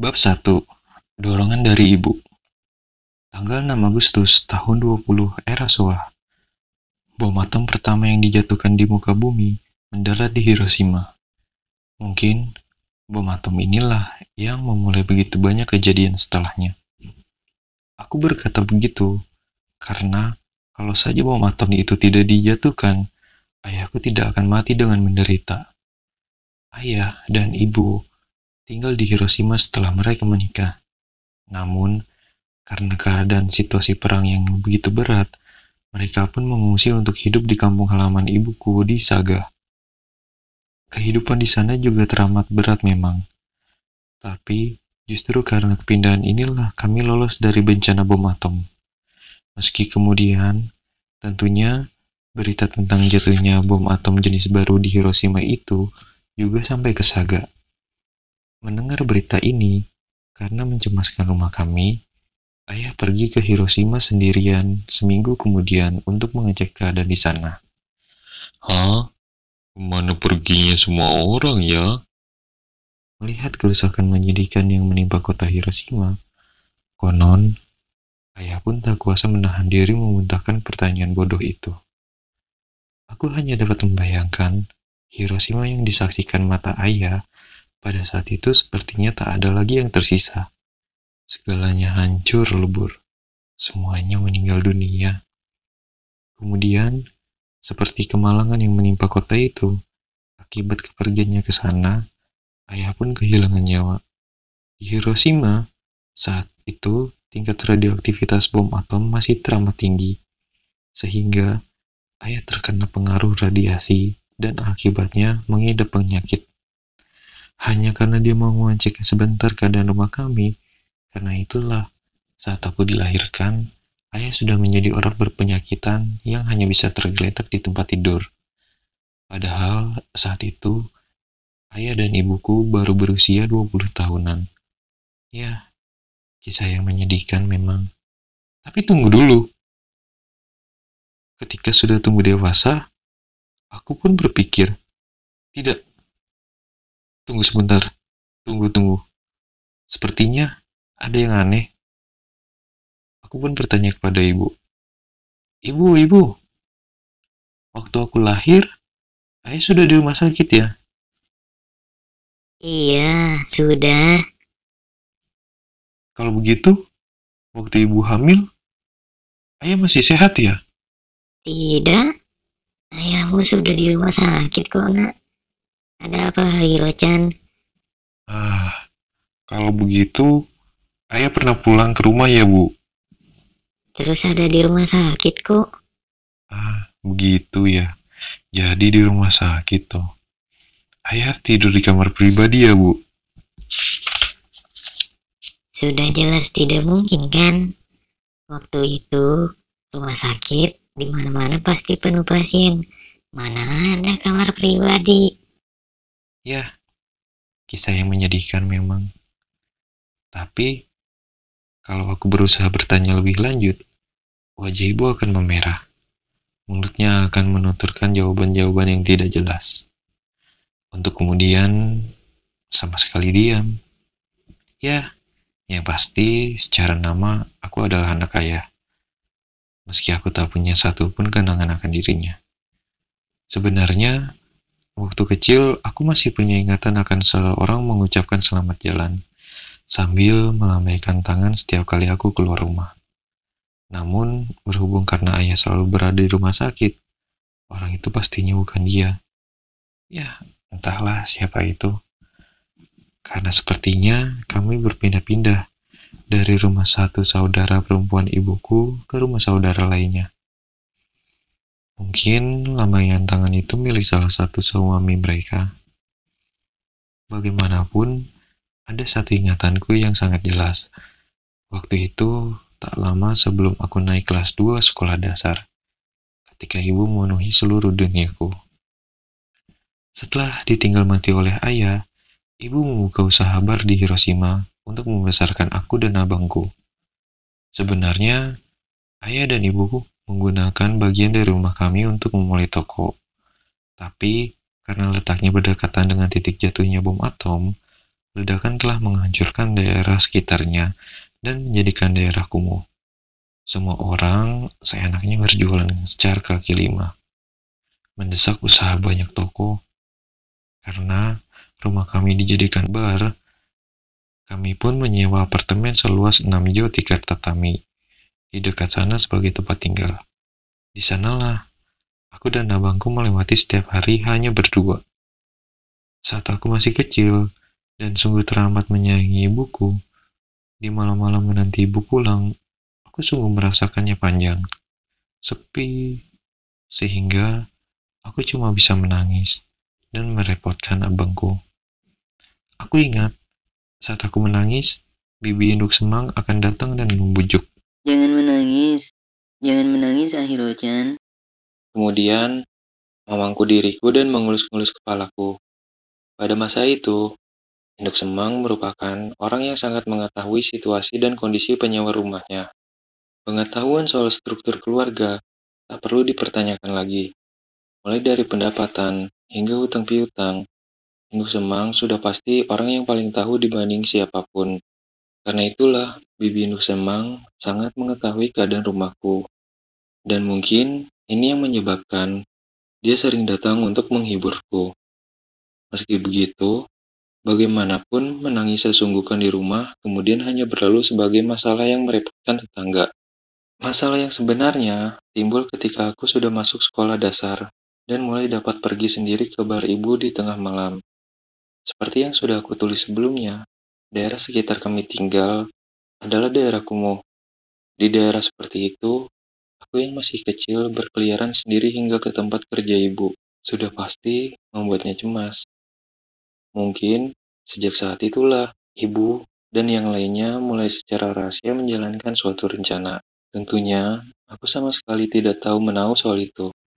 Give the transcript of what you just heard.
Bab 1. Dorongan dari Ibu Tanggal 6 Agustus tahun 20 era Showa. Bom atom pertama yang dijatuhkan di muka bumi mendarat di Hiroshima. Mungkin bom atom inilah yang memulai begitu banyak kejadian setelahnya. Aku berkata begitu karena kalau saja bom atom itu tidak dijatuhkan, ayahku tidak akan mati dengan menderita. Ayah dan ibu tinggal di Hiroshima setelah mereka menikah. Namun, karena keadaan situasi perang yang begitu berat, mereka pun mengungsi untuk hidup di kampung halaman ibuku di Saga. Kehidupan di sana juga teramat berat memang. Tapi, justru karena kepindahan inilah kami lolos dari bencana bom atom. Meski kemudian, tentunya berita tentang jatuhnya bom atom jenis baru di Hiroshima itu juga sampai ke Saga. Mendengar berita ini, karena mencemaskan rumah kami, ayah pergi ke Hiroshima sendirian seminggu kemudian untuk mengecek keadaan di sana. Hah? Ke mana perginya semua orang ya? Melihat kerusakan menyedihkan yang menimpa kota Hiroshima, konon, ayah pun tak kuasa menahan diri memuntahkan pertanyaan bodoh itu. Aku hanya dapat membayangkan Hiroshima yang disaksikan mata ayah pada saat itu sepertinya tak ada lagi yang tersisa. Segalanya hancur lebur. Semuanya meninggal dunia. Kemudian, seperti kemalangan yang menimpa kota itu, akibat kepergiannya ke sana, ayah pun kehilangan nyawa. Di Hiroshima, saat itu tingkat radioaktivitas bom atom masih teramat tinggi, sehingga ayah terkena pengaruh radiasi dan akibatnya mengidap penyakit hanya karena dia mau mengecek sebentar keadaan rumah kami. Karena itulah, saat aku dilahirkan, ayah sudah menjadi orang berpenyakitan yang hanya bisa tergeletak di tempat tidur. Padahal saat itu, ayah dan ibuku baru berusia 20 tahunan. Ya, kisah yang menyedihkan memang. Tapi tunggu dulu. Ketika sudah tumbuh dewasa, aku pun berpikir, tidak, Tunggu sebentar. Tunggu, tunggu. Sepertinya ada yang aneh. Aku pun bertanya kepada ibu. Ibu, ibu. Waktu aku lahir, ayah sudah di rumah sakit ya? Iya, sudah. Kalau begitu, waktu ibu hamil, ayah masih sehat ya? Tidak. Ayahmu sudah di rumah sakit kok, nak. Ada apa, Hiro-chan? Ah, kalau begitu, ayah pernah pulang ke rumah ya, Bu? Terus ada di rumah sakit kok. Ah, begitu ya. Jadi di rumah sakit toh. Ayah tidur di kamar pribadi ya, Bu? Sudah jelas tidak mungkin kan? Waktu itu rumah sakit di mana-mana pasti penuh pasien. Mana ada kamar pribadi? Ya, kisah yang menyedihkan memang. Tapi, kalau aku berusaha bertanya lebih lanjut, wajah ibu akan memerah. Mulutnya akan menuturkan jawaban-jawaban yang tidak jelas. Untuk kemudian sama sekali diam. Ya, yang pasti secara nama aku adalah anak ayah. Meski aku tak punya satu pun kenangan akan dirinya. Sebenarnya, Waktu kecil, aku masih punya ingatan akan seorang mengucapkan selamat jalan, sambil melambaikan tangan setiap kali aku keluar rumah. Namun, berhubung karena ayah selalu berada di rumah sakit, orang itu pastinya bukan dia. Ya, entahlah siapa itu. Karena sepertinya kami berpindah-pindah dari rumah satu saudara perempuan ibuku ke rumah saudara lainnya. Mungkin lambaian tangan itu milik salah satu suami mereka. Bagaimanapun, ada satu ingatanku yang sangat jelas. Waktu itu, tak lama sebelum aku naik kelas 2 sekolah dasar, ketika ibu memenuhi seluruh duniaku. Setelah ditinggal mati oleh ayah, ibu membuka usaha bar di Hiroshima untuk membesarkan aku dan abangku. Sebenarnya, ayah dan ibuku menggunakan bagian dari rumah kami untuk memulai toko. Tapi, karena letaknya berdekatan dengan titik jatuhnya bom atom, ledakan telah menghancurkan daerah sekitarnya dan menjadikan daerah kumuh. Semua orang seenaknya berjualan secara kaki lima, mendesak usaha banyak toko, karena rumah kami dijadikan bar. Kami pun menyewa apartemen seluas 6 jo tiket tatami di dekat sana sebagai tempat tinggal. Di sanalah aku dan abangku melewati setiap hari hanya berdua. Saat aku masih kecil dan sungguh teramat menyayangi ibuku, di malam-malam menanti ibu pulang, aku sungguh merasakannya panjang, sepi, sehingga aku cuma bisa menangis dan merepotkan abangku. Aku ingat, saat aku menangis, bibi induk semang akan datang dan membujuk. Jangan menangis. Jangan menangis, Ahirocan. Kemudian, mamangku diriku dan mengelus-ngelus kepalaku. Pada masa itu, induk semang merupakan orang yang sangat mengetahui situasi dan kondisi penyewa rumahnya. Pengetahuan soal struktur keluarga tak perlu dipertanyakan lagi. Mulai dari pendapatan hingga hutang piutang, induk semang sudah pasti orang yang paling tahu dibanding siapa pun. Karena itulah, Bibi Induk Semang sangat mengetahui keadaan rumahku. Dan mungkin ini yang menyebabkan dia sering datang untuk menghiburku. Meski begitu, bagaimanapun menangis sesungguhkan di rumah kemudian hanya berlalu sebagai masalah yang merepotkan tetangga. Masalah yang sebenarnya timbul ketika aku sudah masuk sekolah dasar dan mulai dapat pergi sendiri ke bar ibu di tengah malam. Seperti yang sudah aku tulis sebelumnya, daerah sekitar kami tinggal adalah daerah kumuh. Di daerah seperti itu, aku yang masih kecil berkeliaran sendiri hingga ke tempat kerja ibu. Sudah pasti membuatnya cemas. Mungkin sejak saat itulah ibu dan yang lainnya mulai secara rahasia menjalankan suatu rencana. Tentunya, aku sama sekali tidak tahu menahu soal itu.